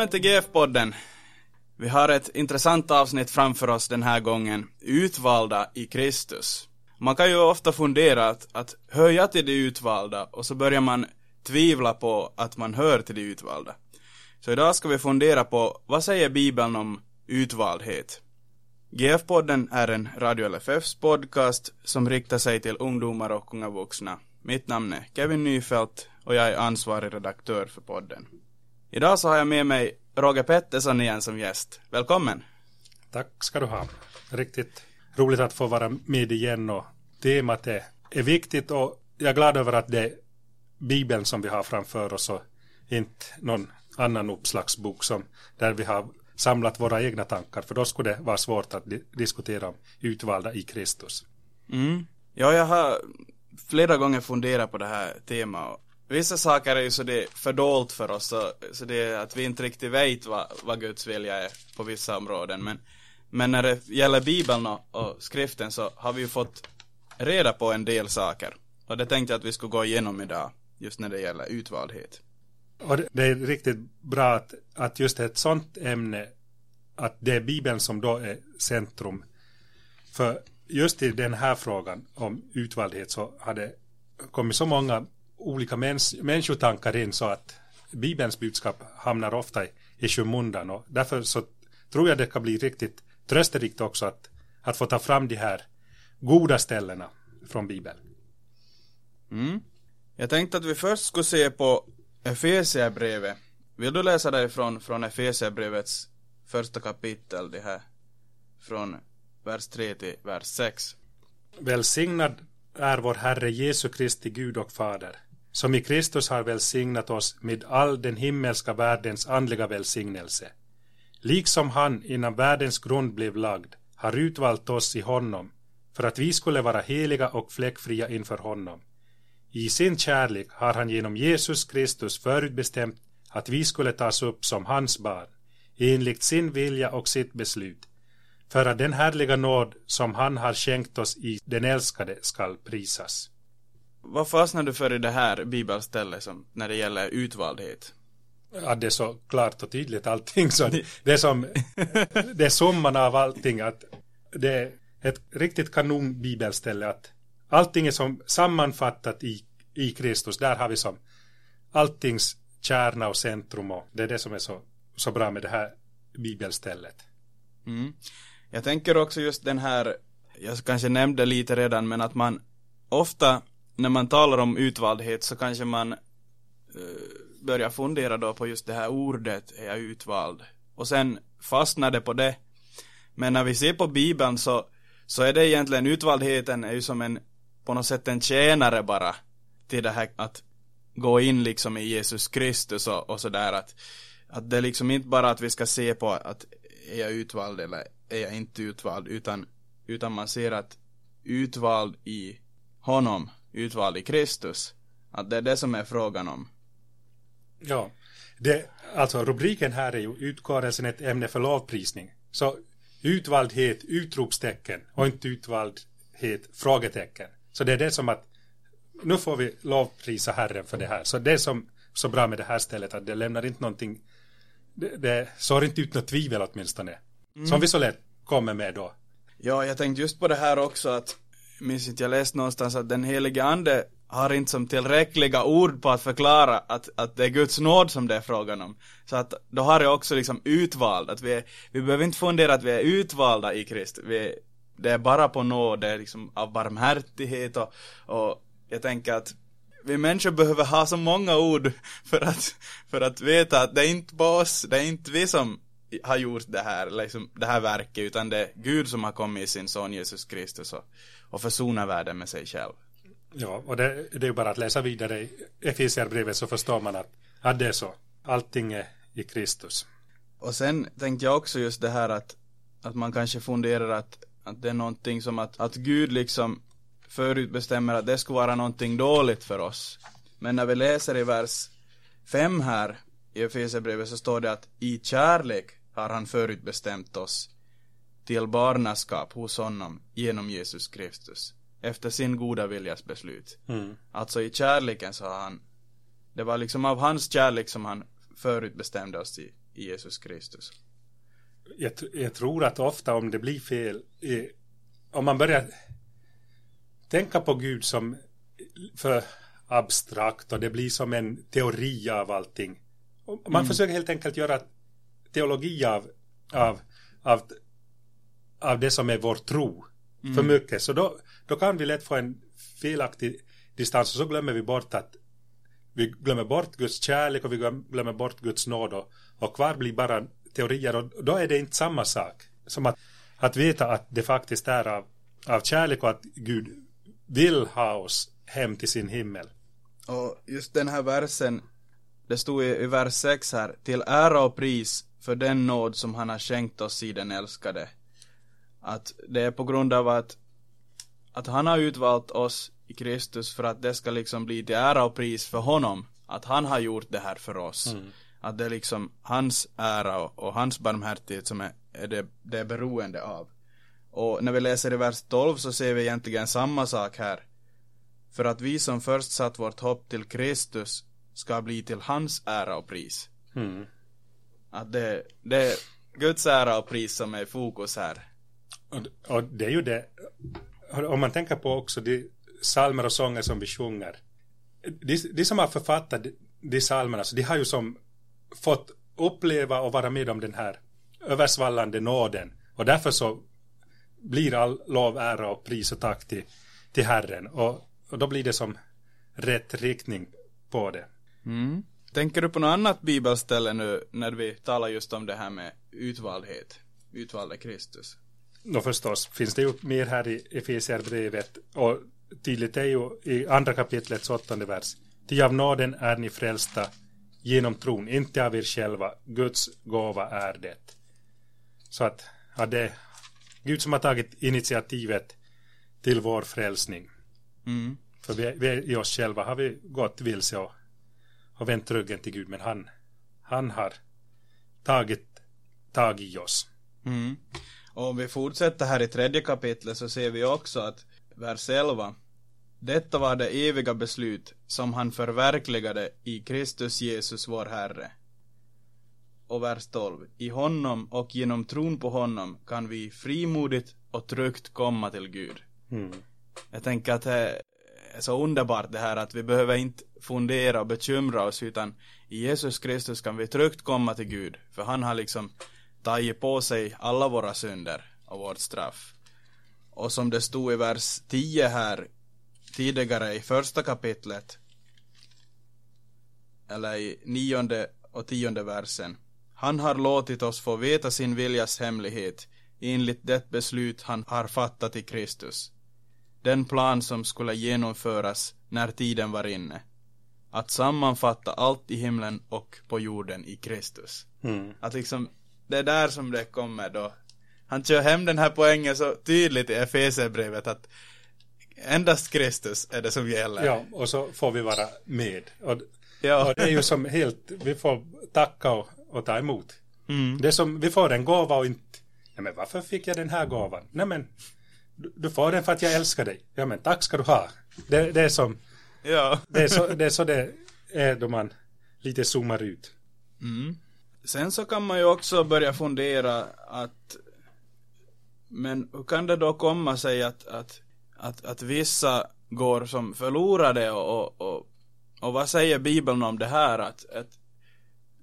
Välkommen till GF-podden. Vi har ett intressant avsnitt framför oss den här gången, utvalda i Kristus. Man kan ju ofta fundera att, att hör jag till de utvalda och så börjar man tvivla på att man hör till de utvalda. Så idag ska vi fundera på vad säger Bibeln om utvaldhet? GF-podden är en Radio LFFs podcast som riktar sig till ungdomar och unga vuxna. Mitt namn är Kevin Nyfelt och jag är ansvarig redaktör för podden. Idag så har jag med mig Roger Pettersson igen som gäst. Välkommen! Tack ska du ha. Riktigt roligt att få vara med igen och temat är, är viktigt och jag är glad över att det är Bibeln som vi har framför oss och inte någon annan uppslagsbok som, där vi har samlat våra egna tankar för då skulle det vara svårt att di diskutera om utvalda i Kristus. Mm. Ja, jag har flera gånger funderat på det här temat Vissa saker är ju så det är fördolt för oss, så, så det är att vi inte riktigt vet vad, vad Guds vilja är på vissa områden. Men, men när det gäller Bibeln och, och skriften så har vi ju fått reda på en del saker. Och det tänkte jag att vi skulle gå igenom idag, just när det gäller utvaldhet. Och det är riktigt bra att, att just ett sånt ämne, att det är Bibeln som då är centrum. För just i den här frågan om utvaldhet så har det kommit så många olika mäns, människotankar in så att Bibelns budskap hamnar ofta i, i skymundan och därför så tror jag det kan bli riktigt trösterikt också att, att få ta fram de här goda ställena från Bibeln. Mm. Jag tänkte att vi först skulle se på Efesierbrevet. Vill du läsa därifrån från Efesierbrevets första kapitel, det här från vers 3 till vers 6. Välsignad är vår Herre Jesu Kristi Gud och Fader som i Kristus har välsignat oss med all den himmelska världens andliga välsignelse. Liksom han innan världens grund blev lagd har utvalt oss i honom för att vi skulle vara heliga och fläckfria inför honom. I sin kärlek har han genom Jesus Kristus förutbestämt att vi skulle tas upp som hans barn, enligt sin vilja och sitt beslut, för att den härliga nåd som han har skänkt oss i den älskade skall prisas. Vad fastnar du för i det här bibelstället som, när det gäller utvaldhet? Ja, det är så klart och tydligt allting. Så det är som, det är summan av allting. Att det är ett riktigt kanon bibelställe. Att allting är som sammanfattat i, i Kristus. Där har vi som alltings kärna och centrum. Och det är det som är så, så bra med det här bibelstället. Mm. Jag tänker också just den här, jag kanske nämnde lite redan, men att man ofta när man talar om utvaldhet så kanske man uh, börjar fundera då på just det här ordet, är jag utvald? Och sen fastnar det på det. Men när vi ser på bibeln så, så är det egentligen utvaldheten är ju som en, på något sätt en tjänare bara till det här att gå in liksom i Jesus Kristus och, och sådär att, att det är liksom inte bara att vi ska se på att är jag utvald eller är jag inte utvald utan, utan man ser att utvald i honom utvald i Kristus. Att det är det som är frågan om. Ja, det, alltså rubriken här är ju utkårelsen ett ämne för lovprisning. Så utvaldhet, utropstecken och inte utvaldhet, frågetecken. Så det är det som att nu får vi lovprisa Herren för det här. Så det är som så bra med det här stället att det lämnar inte någonting, det, det sår inte ut något tvivel åtminstone. Mm. Som vi så lätt kommer med då. Ja, jag tänkte just på det här också att minns inte jag läste någonstans att den helige ande har inte som tillräckliga ord på att förklara att, att det är Guds nåd som det är frågan om. Så att då har jag också liksom utvald, att vi, är, vi behöver inte fundera att vi är utvalda i Kristus. Det är bara på nåd, det är liksom av barmhärtighet och, och jag tänker att vi människor behöver ha så många ord för att, för att veta att det är inte på oss, det är inte vi som har gjort det här, liksom, det här verket, utan det är Gud som har kommit i sin son Jesus Kristus och, och försona världen med sig själv. Ja, och det, det är ju bara att läsa vidare i Efesierbrevet så förstår man att, att det är så. Allting är i Kristus. Och sen tänkte jag också just det här att, att man kanske funderar att, att det är någonting som att, att Gud liksom förutbestämmer att det skulle vara någonting dåligt för oss. Men när vi läser i vers 5 här i Efesierbrevet så står det att i kärlek har han förutbestämt oss till barnaskap hos honom genom Jesus Kristus efter sin goda viljas beslut. Mm. Alltså i kärleken så har han det var liksom av hans kärlek som han förutbestämde oss till, i Jesus Kristus. Jag, jag tror att ofta om det blir fel, i, om man börjar tänka på Gud som för abstrakt och det blir som en teori av allting. Man försöker helt enkelt göra teologi av, av, av, av det som är vår tro för mycket. Så då, då kan vi lätt få en felaktig distans och så glömmer vi bort att vi glömmer bort Guds kärlek och vi glöm- glömmer bort Guds nåd och, och kvar blir bara teorier och då är det inte samma sak som att, att veta att det faktiskt är av, av kärlek och att Gud vill ha oss hem till sin himmel. Och just den här versen, det stod i, i vers 6 här, till ära och pris för den nåd som han har skänkt oss i den älskade. Att det är på grund av att, att han har utvalt oss i Kristus för att det ska liksom bli till ära och pris för honom. Att han har gjort det här för oss. Att det är liksom hans ära och, och hans barmhärtighet som är, är det, det är beroende av. Och när vi läser i vers 12 så ser vi egentligen samma sak här. För att vi som först satt vårt hopp till Kristus ska bli till hans ära och pris. Mm. Att det, det är Guds ära och pris som är i fokus här. Och, och det är ju det, om man tänker på också de salmer och sånger som vi sjunger. De, de som har författat de, psalmerna, salmerna, så de har ju som fått uppleva och vara med om den här översvallande nåden. Och därför så blir all lov, ära och pris och tack till, till Herren. Och, och då blir det som rätt riktning på det. Mm. Tänker du på något annat bibelställe nu när vi talar just om det här med utvaldhet? Utvalde Kristus. Då förstås finns det ju mer här i Efesierbrevet och tydligt är ju i andra kapitlets åttonde vers. Ty av nåden är ni frälsta genom tron, inte av er själva. Guds gåva är det. Så att ja, det är Gud som har tagit initiativet till vår frälsning. Mm. För vi, vi i oss själva har vi gått vilse och, och vänt ryggen till Gud, men han, han har tagit tag i oss. Mm. Och om vi fortsätter här i tredje kapitlet så ser vi också att vers 11 Detta var det eviga beslut som han förverkligade i Kristus Jesus vår Herre. Och vers 12 I honom och genom tron på honom kan vi frimodigt och tryggt komma till Gud. Mm. Jag tänker att det är så underbart det här att vi behöver inte fundera och bekymra oss utan i Jesus Kristus kan vi tryggt komma till Gud. För han har liksom tagit på sig alla våra synder och vårt straff. Och som det stod i vers 10 här tidigare i första kapitlet eller i nionde och tionde versen. Han har låtit oss få veta sin viljas hemlighet enligt det beslut han har fattat i Kristus. Den plan som skulle genomföras när tiden var inne. Att sammanfatta allt i himlen och på jorden i Kristus. Mm. Att liksom, det är där som det kommer då. Han kör hem den här poängen så tydligt i Efesierbrevet att endast Kristus är det som gäller. Ja, och så får vi vara med. Och, Ja. och det är ju som helt, vi får tacka och, och ta emot. Mm. Det är som, vi får en gåva och inte, ja men varför fick jag den här gåvan? Nej men, du, du får den för att jag älskar dig. Ja men tack ska du ha. Det, det är som, Ja. det är så det, är så det är då man lite zoomar ut. Mm. Sen så kan man ju också börja fundera att men hur kan det då komma sig att, att, att, att vissa går som förlorade och, och, och, och vad säger Bibeln om det här? Att, att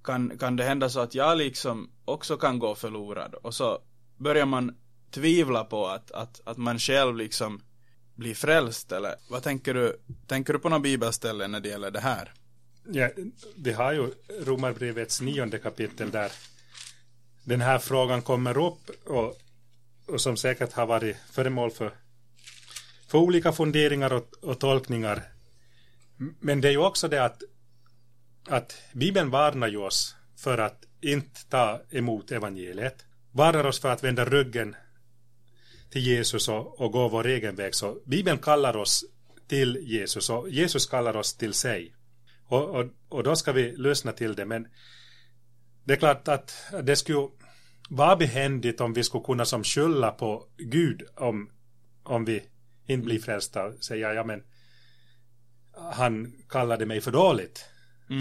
kan, kan det hända så att jag liksom också kan gå förlorad? Och så börjar man tvivla på att, att, att man själv liksom blir frälst eller vad tänker du, tänker du på några bibelställen när det gäller det här? Ja, vi har ju Romarbrevets nionde kapitel där den här frågan kommer upp och, och som säkert har varit föremål för, för olika funderingar och, och tolkningar. Men det är ju också det att, att Bibeln varnar ju oss för att inte ta emot evangeliet. Varnar oss för att vända ryggen till Jesus och, och gå vår egen väg. Så Bibeln kallar oss till Jesus och Jesus kallar oss till sig. Och, och, och då ska vi lyssna till det. Men det är klart att det skulle vara behändigt om vi skulle kunna som skylla på Gud om, om vi inte blir frälsta och säga ja men han kallade mig för dåligt.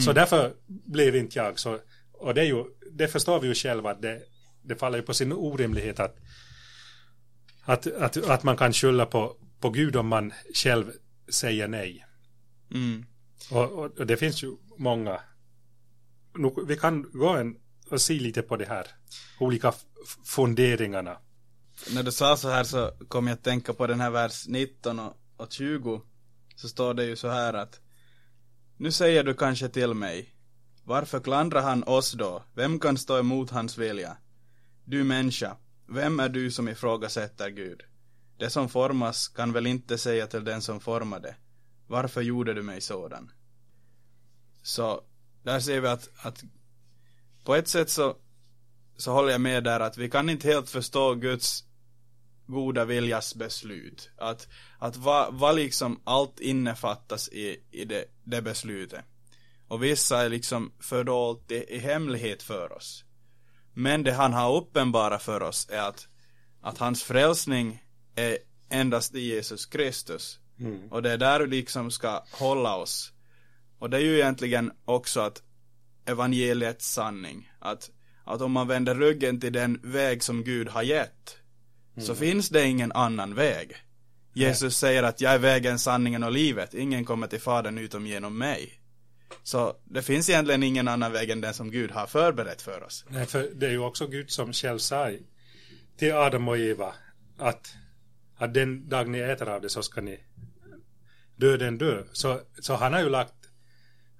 Så därför blev inte jag så. Och det är ju, det förstår vi ju själva att det, det faller ju på sin orimlighet att, att, att, att man kan skylla på, på Gud om man själv säger nej. Mm. Och, och, och det finns ju många. Nu, vi kan gå en och se lite på det här. Olika funderingarna. När du sa så här så kom jag att tänka på den här vers 19 och, och 20. Så står det ju så här att Nu säger du kanske till mig Varför klandrar han oss då? Vem kan stå emot hans vilja? Du människa, vem är du som ifrågasätter Gud? Det som formas kan väl inte säga till den som formade varför gjorde du mig sådan? Så där ser vi att, att på ett sätt så så håller jag med där att vi kan inte helt förstå Guds goda viljas beslut. Att, att vad va liksom allt innefattas i, i det, det beslutet. Och vissa är liksom fördolt i, i hemlighet för oss. Men det han har uppenbara för oss är att, att hans frälsning är endast i Jesus Kristus. Mm. Och det är där vi liksom ska hålla oss. Och det är ju egentligen också att evangeliets sanning. Att, att om man vänder ryggen till den väg som Gud har gett. Så finns det ingen annan väg. Jesus säger att jag är vägen, sanningen och livet. Ingen kommer till Fadern utom genom mig. Så det finns egentligen ingen annan väg än den som Gud har förberett för oss. Nej, för det är ju också Gud som själv sa till Adam och Eva att, att den dag ni äter av det så ska ni döden dö. Så, så han har ju lagt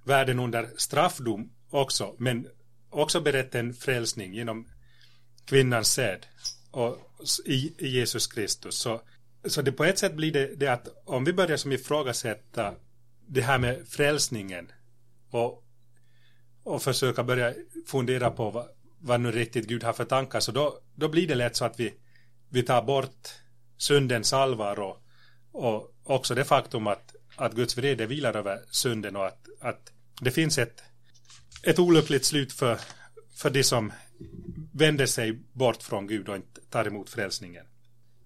världen under straffdom också, men också berättat en frälsning genom kvinnans säd och i, i Jesus Kristus. Så, så det på ett sätt blir det, det att om vi börjar som ifrågasätta det här med frälsningen och, och försöka börja fundera på vad, vad nu riktigt Gud har för tankar så då, då blir det lätt så att vi, vi tar bort syndens allvar och, och också det faktum att, att Guds vrede vilar över synden och att, att det finns ett, ett olyckligt slut för, för de som vänder sig bort från Gud och inte tar emot frälsningen.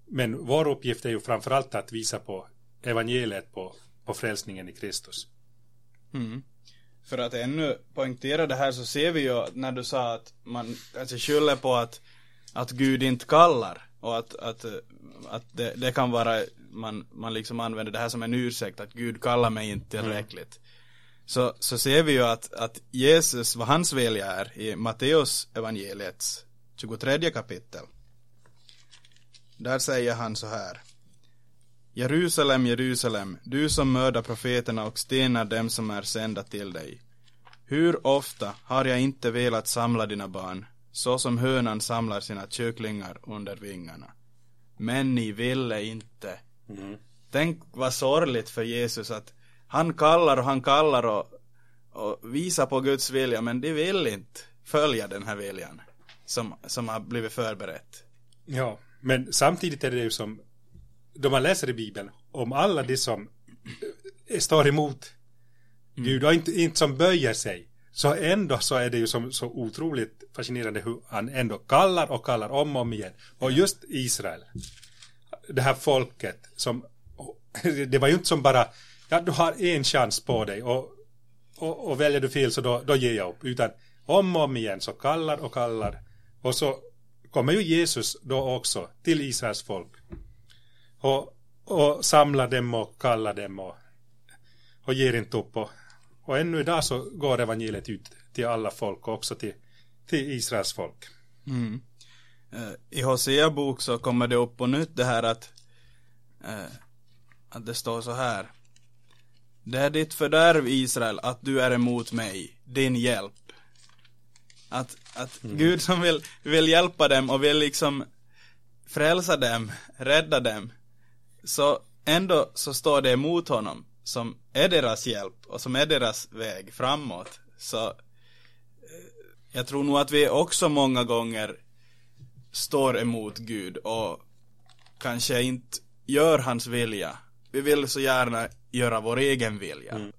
Men vår uppgift är ju framförallt att visa på evangeliet på, på frälsningen i Kristus. Mm. För att ännu poängtera det här så ser vi ju när du sa att man kanske skyller på att, att Gud inte kallar och att, att, att det, det kan vara, man, man liksom använder det här som en ursäkt att Gud kallar mig inte tillräckligt. Så, så ser vi ju att, att Jesus, vad hans vilja är i Matteus evangeliets 23 kapitel. Där säger han så här. Jerusalem, Jerusalem, du som mördar profeterna och stenar dem som är sända till dig. Hur ofta har jag inte velat samla dina barn, så som hönan samlar sina kycklingar under vingarna. Men ni ville inte. Tänk vad sorgligt för Jesus att han kallar och han kallar och, och visar på Guds vilja, men de vill inte följa den här viljan som, som har blivit förberett. Ja, men samtidigt är det ju som då man läser i Bibeln om alla de som eh, står emot Gud och inte, inte som böjer sig så ändå så är det ju som, så otroligt fascinerande hur han ändå kallar och kallar om och om igen. Och just Israel, det här folket som, det var ju inte som bara, ja du har en chans på dig och, och, och väljer du fel så då, då ger jag upp. Utan om och om igen så kallar och kallar. Och så kommer ju Jesus då också till Israels folk. Och, och samlar dem och kallar dem och, och ger inte upp. Och, och ännu idag så går evangeliet ut till alla folk och också till, till Israels folk. Mm. Eh, I Hosea bok så kommer det upp på nytt det här att eh, att det står så här Det är ditt fördärv Israel att du är emot mig, din hjälp. Att, att Gud som vill, vill hjälpa dem och vill liksom frälsa dem, rädda dem. Så ändå så står det emot honom som är deras hjälp och som är deras väg framåt. Så eh, jag tror nog att vi också många gånger står emot Gud och kanske inte gör hans vilja. Vi vill så gärna göra vår egen vilja.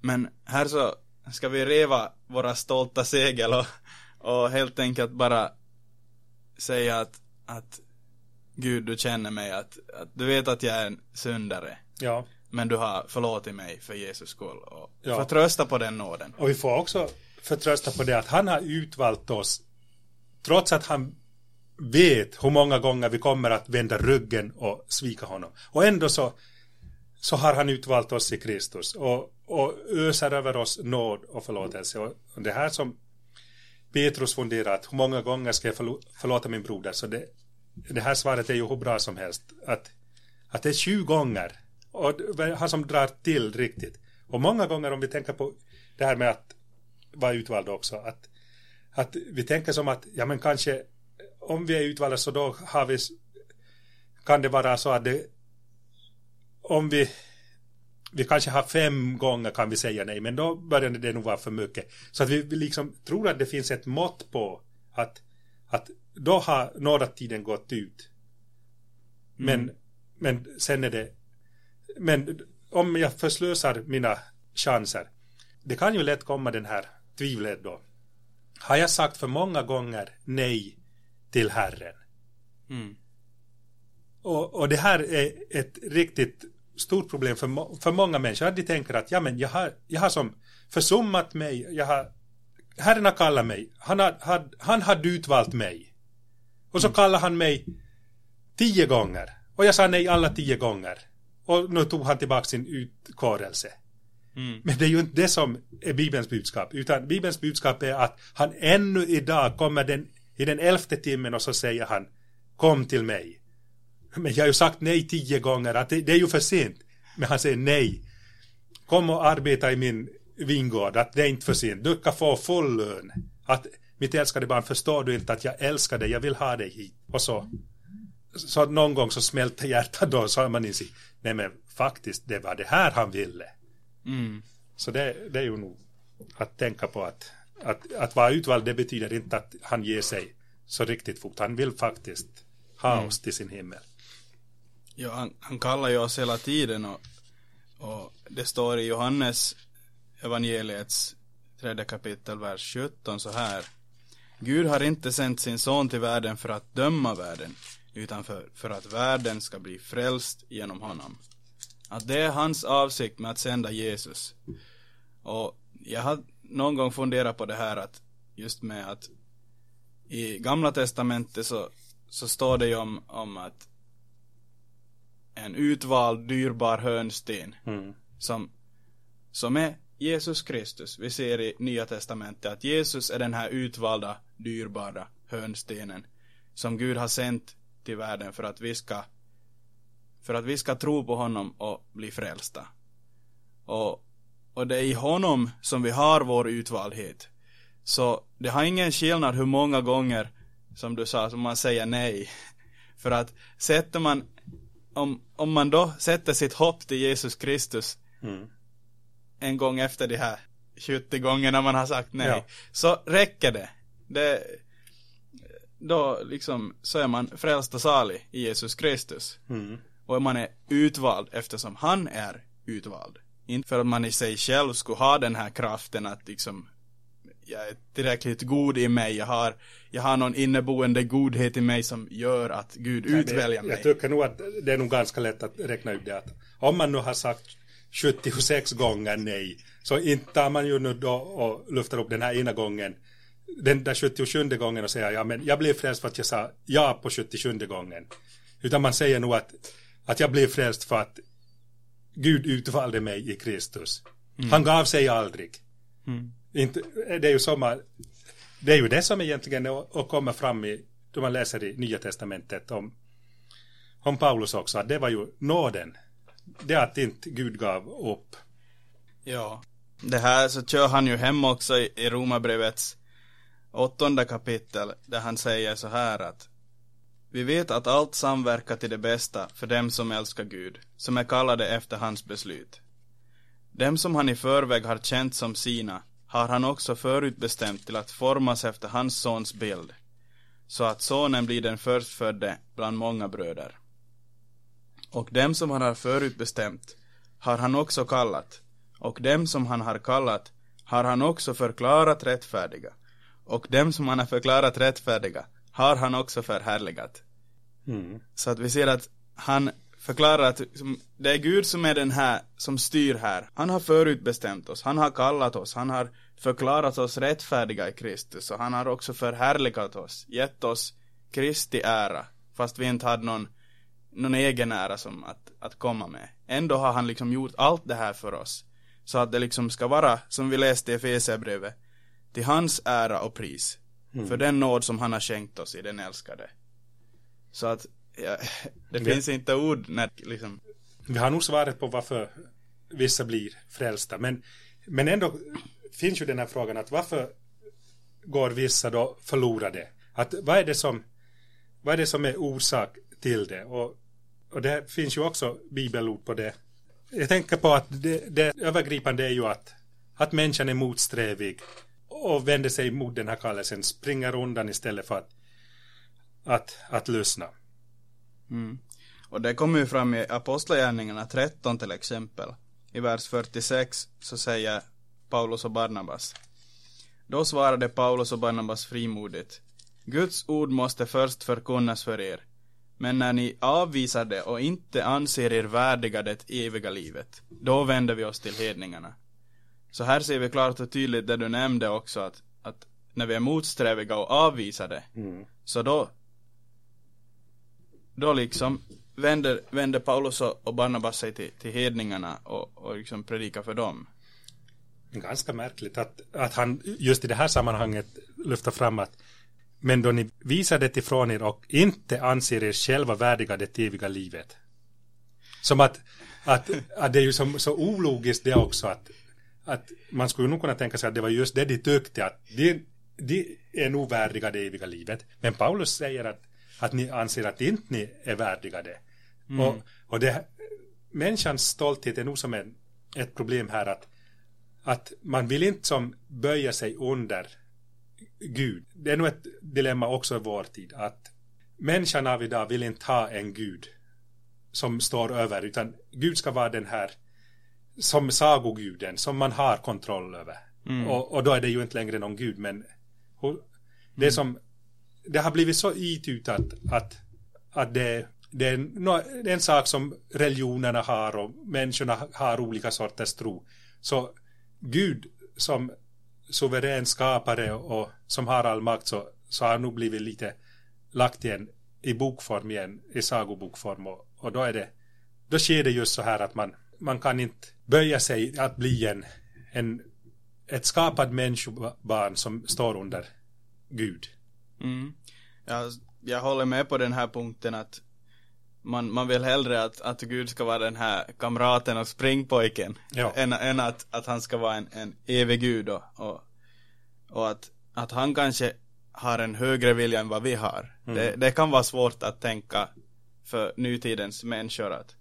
Men här så ska vi reva våra stolta segel och, och helt enkelt bara säga att, att Gud du känner mig, att, att du vet att jag är en syndare. Ja, Men du har förlåtit mig för Jesus skull och Ja. förtrösta på den nåden. och vi får också förtrösta på det att han har utvalt oss trots att han vet hur många gånger vi kommer att vända ryggen och svika honom. Och ändå så, så har han utvalt oss i Kristus och, och öser över oss nåd och förlåtelse. Och det här som Petrus funderat, hur många gånger ska jag förlåta min broder? Så det, det här svaret är ju hur bra som helst. Att, att det är 20 gånger. Och han som drar till riktigt. Och många gånger om vi tänker på det här med att vara utvald också. Att, att vi tänker som att, ja men kanske om vi är utvalda så då har vi kan det vara så att det om vi vi kanske har fem gånger kan vi säga nej, men då börjar det nog vara för mycket. Så att vi liksom tror att det finns ett mått på att, att då har nådatiden gått ut. Men, mm. men sen är det, men om jag förslösar mina chanser, det kan ju lätt komma den här tvivlet då. Har jag sagt för många gånger nej till Herren? Mm. Och, och det här är ett riktigt stort problem för, för många människor. De tänker att ja, men jag, har, jag har som försummat mig. Jag har, Herren har kallat mig. Han har, had, han har utvalt mig. Och så mm. kallar han mig tio gånger. Och jag sa nej alla tio gånger. Och nu tog han tillbaka sin utkårelse. Mm. Men det är ju inte det som är Bibelns budskap. Utan Bibelns budskap är att han ännu idag kommer den, i den elfte timmen och så säger han Kom till mig. Men jag har ju sagt nej tio gånger, att det, det är ju för sent. Men han säger nej. Kom och arbeta i min vingård, att det är inte för sent. Du kan få full lön. Att mitt älskade barn, förstår du inte att jag älskar dig, jag vill ha dig hit. Och så, så någon gång så smälter hjärtat då, har man insikt, nej men faktiskt, det var det här han ville. Mm. Så det, det är ju nog att tänka på att, att, att vara utvald, det betyder inte att han ger sig så riktigt fort. Han vill faktiskt ha mm. oss till sin himmel. Ja, han, han kallar ju oss hela tiden och, och det står i Johannes evangeliets tredje kapitel, vers 17 så här. Gud har inte sänt sin son till världen för att döma världen, utan för, för att världen ska bli frälst genom honom. Att det är hans avsikt med att sända Jesus. Och jag har någon gång funderat på det här att just med att i gamla testamentet så, så står det ju om, om att en utvald dyrbar hörnsten mm. som, som är Jesus Kristus. Vi ser i Nya Testamentet att Jesus är den här utvalda dyrbara hörnstenen som Gud har sänt till världen för att vi ska för att vi ska tro på honom och bli frälsta. Och, och det är i honom som vi har vår utvaldhet. Så det har ingen skillnad hur många gånger som du sa, som man säger nej. För att sätter man om, om man då sätter sitt hopp till Jesus Kristus mm. en gång efter de här 70 gångerna man har sagt nej, ja. så räcker det. det. Då liksom så är man frälst och salig i Jesus Kristus. Mm. Och man är utvald eftersom han är utvald. Inte för att man i sig själv skulle ha den här kraften att liksom jag är tillräckligt god i mig, jag har, jag har någon inneboende godhet i mig som gör att Gud utväljer mig. Jag tycker nog att det är nog ganska lätt att räkna ut det att om man nu har sagt 76 gånger nej, så inte tar man ju nu då och luftar upp den här ena gången, den där 77 gången och säger ja men jag blev frälst för att jag sa ja på 77 gången. Utan man säger nog att, att jag blev frälst för att Gud utvalde mig i Kristus. Mm. Han gav sig aldrig. Mm. Inte, det är ju som det är ju det som egentligen att komma fram i, då man läser i Nya Testamentet om, om Paulus också, att det var ju nåden. Det att inte Gud gav upp. Ja, det här så kör han ju hem också i, i Romarbrevets åttonde kapitel, där han säger så här att vi vet att allt samverkar till det bästa för dem som älskar Gud, som är kallade efter hans beslut. Dem som han i förväg har känt som sina har han också förutbestämt till att formas efter hans sons bild, så att sonen blir den förstfödde bland många bröder. Och dem som han har förutbestämt har han också kallat, och dem som han har kallat har han också förklarat rättfärdiga, och dem som han har förklarat rättfärdiga har han också förhärligat. Mm. Så att vi ser att han förklarar att det är Gud som är den här, som styr här. Han har förutbestämt oss, han har kallat oss, han har förklarat oss rättfärdiga i Kristus och han har också förhärligat oss, gett oss Kristi ära, fast vi inte hade någon, någon egen ära som att, att komma med. Ändå har han liksom gjort allt det här för oss. Så att det liksom ska vara, som vi läste i Efesierbrevet, till hans ära och pris. Mm. För den nåd som han har skänkt oss i den älskade. Så att, ja, det vi, finns inte ord när liksom. Vi har nog svaret på varför vissa blir frälsta, men, men ändå finns ju den här frågan att varför går vissa då förlorade? Att vad är det som, vad är det som är orsak till det? Och, och det finns ju också bibelord på det. Jag tänker på att det, det övergripande är ju att, att människan är motsträvig och vänder sig mot den här kallelsen, springer undan istället för att, att, att lyssna. Mm. Och det kommer ju fram i Apostlagärningarna 13 till exempel. I vers 46 så säger Paulus och Barnabas. Då svarade Paulus och Barnabas frimodigt. Guds ord måste först förkunnas för er. Men när ni avvisar det och inte anser er värdiga det eviga livet, då vänder vi oss till hedningarna. Så här ser vi klart och tydligt det du nämnde också att, att när vi är motsträviga och avvisar det, mm. så då då liksom vänder, vänder Paulus och Barnabas sig till, till hedningarna och, och liksom predikar för dem. Ganska märkligt att, att han just i det här sammanhanget lyfter fram att men då ni visar det ifrån er och inte anser er själva värdiga det eviga livet. Som att, att, att det är ju så, så ologiskt det också att, att man skulle nog kunna tänka sig att det var just det de tyckte att de, de är nog värdiga det eviga livet. Men Paulus säger att, att ni anser att inte ni är värdiga det. Mm. Och, och det, människans stolthet är nog som en, ett problem här att, att man vill inte som böja sig under Gud. Det är nog ett dilemma också i vår tid att människan av idag vill inte ha en Gud som står över utan Gud ska vara den här som sagoguden som man har kontroll över. Mm. Och, och, då är det ju inte längre någon gud men det mm. som det har blivit så itutat att, att det, det, är en, det är en sak som religionerna har och människorna har olika sorters tro. Så Gud som suverän skapare och som har all makt så, så har nog blivit lite lagt igen i bokform igen, i sagobokform och, och då är det då sker det just så här att man, man kan inte böja sig att bli en, en ett skapad människobarn som står under Gud. Mm. Jag, jag håller med på den här punkten att man, man vill hellre att, att Gud ska vara den här kamraten och springpojken ja. än, än att, att han ska vara en, en evig Gud och, och, och att, att han kanske har en högre vilja än vad vi har. Mm. Det, det kan vara svårt att tänka för nutidens människor att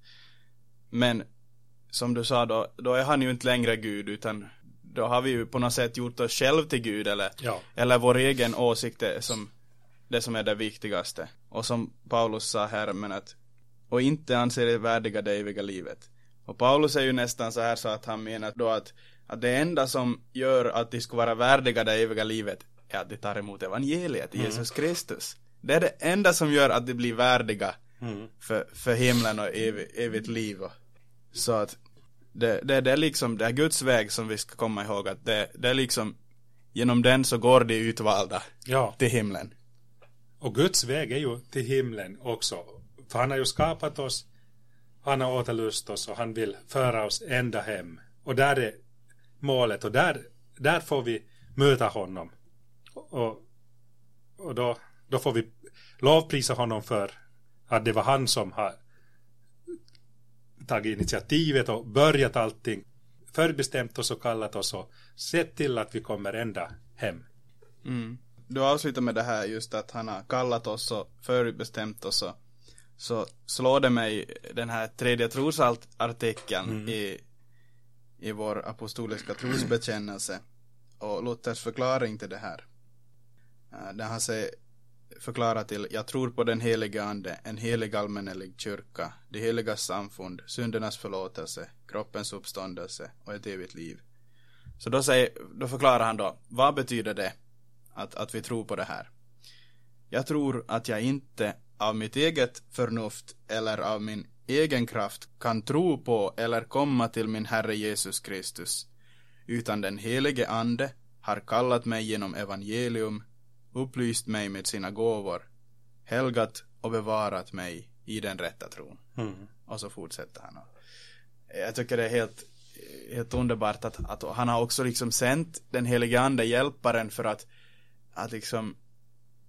men som du sa då, då är han ju inte längre Gud utan då har vi ju på något sätt gjort oss själv till Gud eller, ja. eller vår egen åsikt är som det som är det viktigaste. Och som Paulus sa här, men att och inte anser er värdiga det eviga livet. Och Paulus är ju nästan så här så att han menar då att, att det enda som gör att de ska vara värdiga det eviga livet är att de tar emot evangeliet, mm. Jesus Kristus. Det är det enda som gör att de blir värdiga mm. för, för himlen och ev, evigt liv. Så att det, det, det är liksom, det är Guds väg som vi ska komma ihåg att det, det är liksom genom den så går de utvalda ja. till himlen. Och Guds väg är ju till himlen också. För han har ju skapat oss, han har återlust oss och han vill föra oss ända hem. Och där är målet och där, där får vi möta honom. Och, och då, då får vi lovprisa honom för att det var han som har tagit initiativet och börjat allting. Förbestämt oss och kallat oss och sett till att vi kommer ända hem. Mm du avslutar med det här just att han har kallat oss och förutbestämt oss och så slår det mig den här tredje trosartikeln mm. i, i vår apostoliska trosbekännelse och Luthers förklaring till det här. Uh, där han säger förklarar till Jag tror på den helige ande, en helig allmännelig kyrka, det heliga samfund, syndernas förlåtelse, kroppens uppståndelse och ett evigt liv. Så då, säger, då förklarar han då, vad betyder det? att, att vi tror på det här. Jag tror att jag inte av mitt eget förnuft eller av min egen kraft kan tro på eller komma till min Herre Jesus Kristus, utan den helige Ande har kallat mig genom evangelium, upplyst mig med sina gåvor, helgat och bevarat mig i den rätta tron. Mm. Och så fortsätter han. Jag tycker det är helt, helt underbart att, att han har också liksom sänt den helige ande, hjälparen, för att, att liksom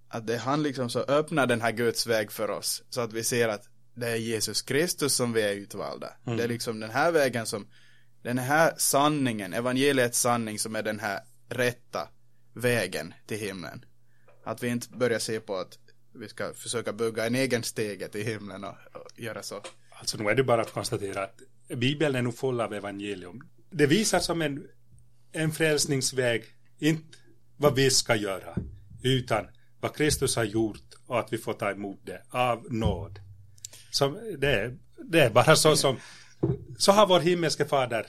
att det är han liksom så öppnar den här Guds väg för oss. Så att vi ser att det är Jesus Kristus som vi är utvalda. Mm. Det är liksom den här vägen som, den här sanningen, evangeliets sanning som är den här rätta vägen till himlen. Att vi inte börjar se på att vi ska försöka bygga en egen stege till himlen och, och göra så. Alltså nu är det bara att konstatera att Bibeln är nog full av evangelium. Det visar som en, en frälsningsväg, inte vad vi ska göra, utan vad Kristus har gjort och att vi får ta emot det av nåd. Som, det, är, det är bara så som, så har vår himmelske fader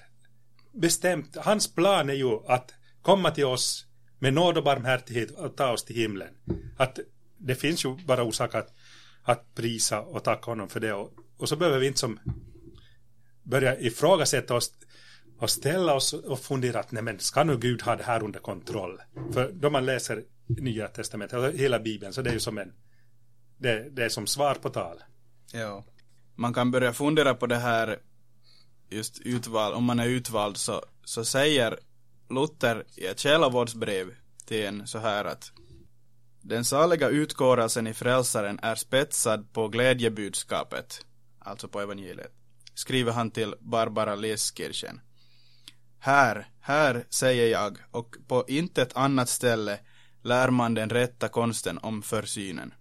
bestämt, hans plan är ju att komma till oss med nåd och barmhärtighet och ta oss till himlen. Att det finns ju bara orsak att, att prisa och tacka honom för det och, och så behöver vi inte som börja ifrågasätta oss och ställa oss och fundera att nej men ska nu Gud ha det här under kontroll? För då man läser Nya Testamentet, alltså hela Bibeln, så det är ju som en det, det är som svar på tal. Ja. Man kan börja fundera på det här just utvald, om man är utvald så, så säger Luther i ett själavårdsbrev till en så här att den saliga utkårelsen i frälsaren är spetsad på glädjebudskapet, alltså på evangeliet, skriver han till Barbara Leskirchen. Här, här säger jag, och på intet annat ställe lär man den rätta konsten om försynen.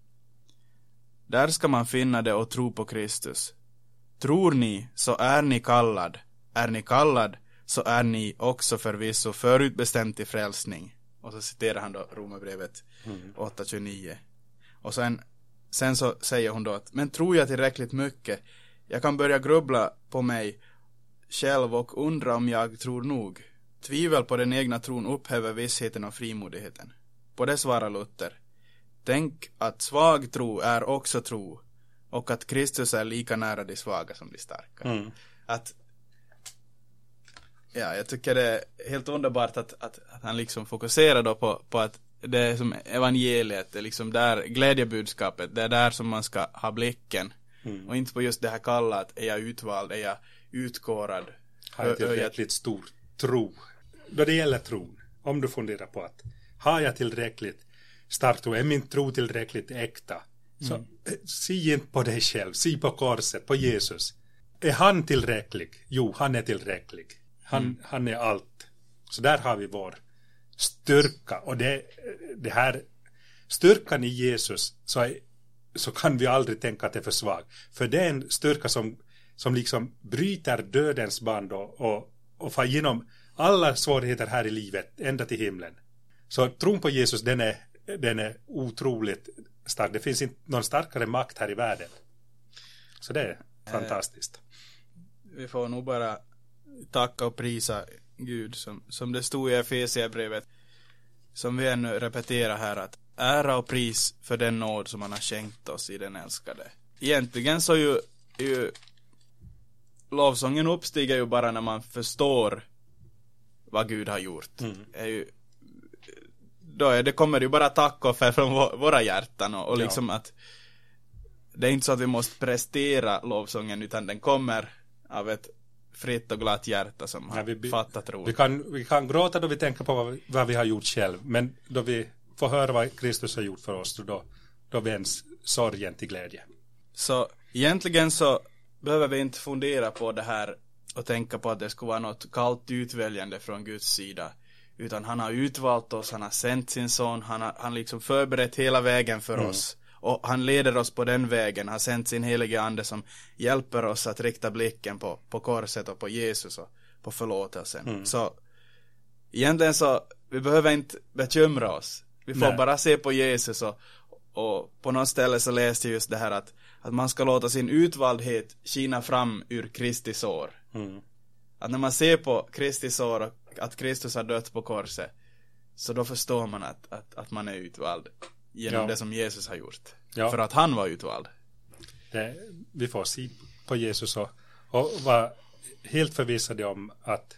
Där ska man finna det och tro på Kristus. Tror ni, så är ni kallad. Är ni kallad, så är ni också förvisso förutbestämt till frälsning. Och så citerar han då Romarbrevet Mm. 8.29. Och sen, sen så säger hon då att, men tror jag tillräckligt mycket? Jag kan börja grubbla på mig själv och undra om jag tror nog. Tvivel på den egna tron upphäver vissheten och frimodigheten. På det svarar Luther. Tänk att svag tro är också tro och att Kristus är lika nära de svaga som de starka. Mm. Att Ja, jag tycker det är helt underbart att, att, att han liksom fokuserar då på, på att det är som evangeliet, det är liksom där glädjebudskapet, det är där som man ska ha blicken. Mm. Och inte på just det här kalla att är jag utvald, är jag utkårad? Har jag tillräckligt stor tro? Då det gäller tron, om du funderar på att har jag tillräckligt stark tro, är min tro tillräckligt äkta? Så Mm. eh, se inte på dig själv, se på korset, på Jesus. Är han tillräcklig? Jo, han är tillräcklig. Han, Mm. han är allt. Så där har vi vår styrka. Och det, det här, styrkan i Jesus, så, är, så kan vi aldrig tänka att det är för svag. För det är en styrka som, som liksom bryter dödens band och, och, och får igenom alla svårigheter här i livet, ända till himlen. Så tron på Jesus, den är, den är otroligt stark. Det finns inte någon starkare makt här i världen. Så det är fantastiskt. Vi får nog bara tacka och prisa Gud som, som det stod i Efesierbrevet som vi ännu repeterar här att ära och pris för den nåd som han har skänkt oss i den älskade. Egentligen så ju, ju lovsången uppstiger ju bara när man förstår vad Gud har gjort. Mm. Är ju, då är det, kommer det ju bara tack och för från vå- våra hjärtan och, och Ja. liksom att det är inte så att vi måste prestera lovsången utan den kommer av ett fritt och glatt hjärta som har Ja, fattat tron. Vi kan, vi kan gråta då vi tänker på vad vi, vad vi har gjort själv, men då vi får höra vad Kristus har gjort för oss, då, då vänds sorgen till glädje. Så egentligen så behöver vi inte fundera på det här och tänka på att det skulle vara något kallt utväljande från Guds sida. Utan han har utvalt oss, han har sänt sin son, han har han liksom förberett hela vägen för Mm. oss. Och han leder oss på den vägen, har sänt sin helige ande som hjälper oss att rikta blicken på, på korset och på Jesus och på förlåtelsen. Mm. Så egentligen så, vi behöver inte bekymra oss. Vi får Nej. bara se på Jesus och, och på något ställe så läste jag just det här att, att man ska låta sin utvaldhet skina fram ur Kristi sår. Mm. Att när man ser på Kristi sår och att Kristus har dött på korset, så då förstår man att, att, att man är utvald genom Ja. det som Jesus har gjort. Ja. För att han var utvald. Det, vi får se på Jesus och, och vara helt förvissade om att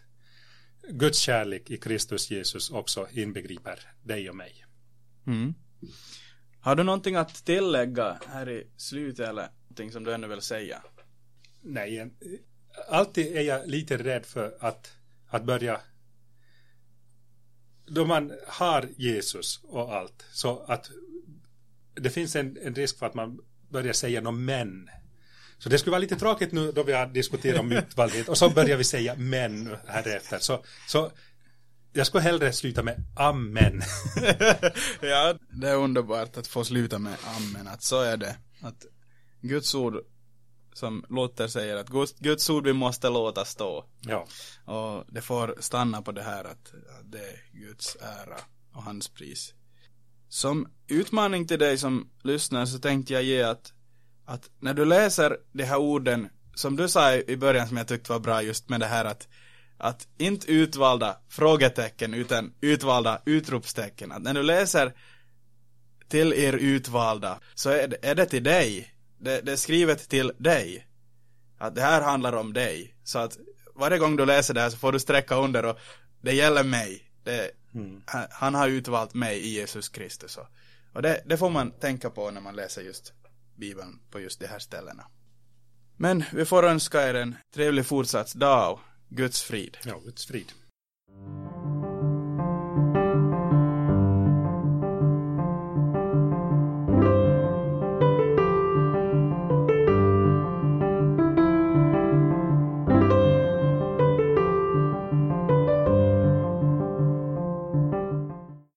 Guds kärlek i Kristus Jesus också inbegriper dig och mig. Mm. Har du någonting att tillägga här i slutet eller någonting som du ännu vill säga? Nej, alltid är jag lite rädd för att, att börja då man har Jesus och allt så att det finns en, en risk för att man börjar säga något men. Så det skulle vara lite tråkigt nu då vi har diskuterat om utvaldhet och så börjar vi säga men här efter. Så, så jag skulle hellre sluta med amen. ja, det är underbart att få sluta med amen, att så är det. Att Guds ord, som Luther säger, att Guds, Guds ord vi måste låta stå. Ja. Och det får stanna på det här att, att det är Guds ära och hans pris. Som utmaning till dig som lyssnar så tänkte jag ge att, att när du läser de här orden, som du sa i början som jag tyckte var bra just med det här att att inte utvalda frågetecken utan utvalda utropstecken. Att när du läser till er utvalda så är det, är det till dig. Det, det, är skrivet till dig. Att det här handlar om dig. Så att varje gång du läser det här så får du sträcka under och det gäller mig. Det, mm. Han har utvalt mig i Jesus Kristus. Och, och det, det får man tänka på när man läser just Bibeln på just de här ställena. Men vi får önska er en trevlig fortsatt dag Guds frid. Ja, Guds frid.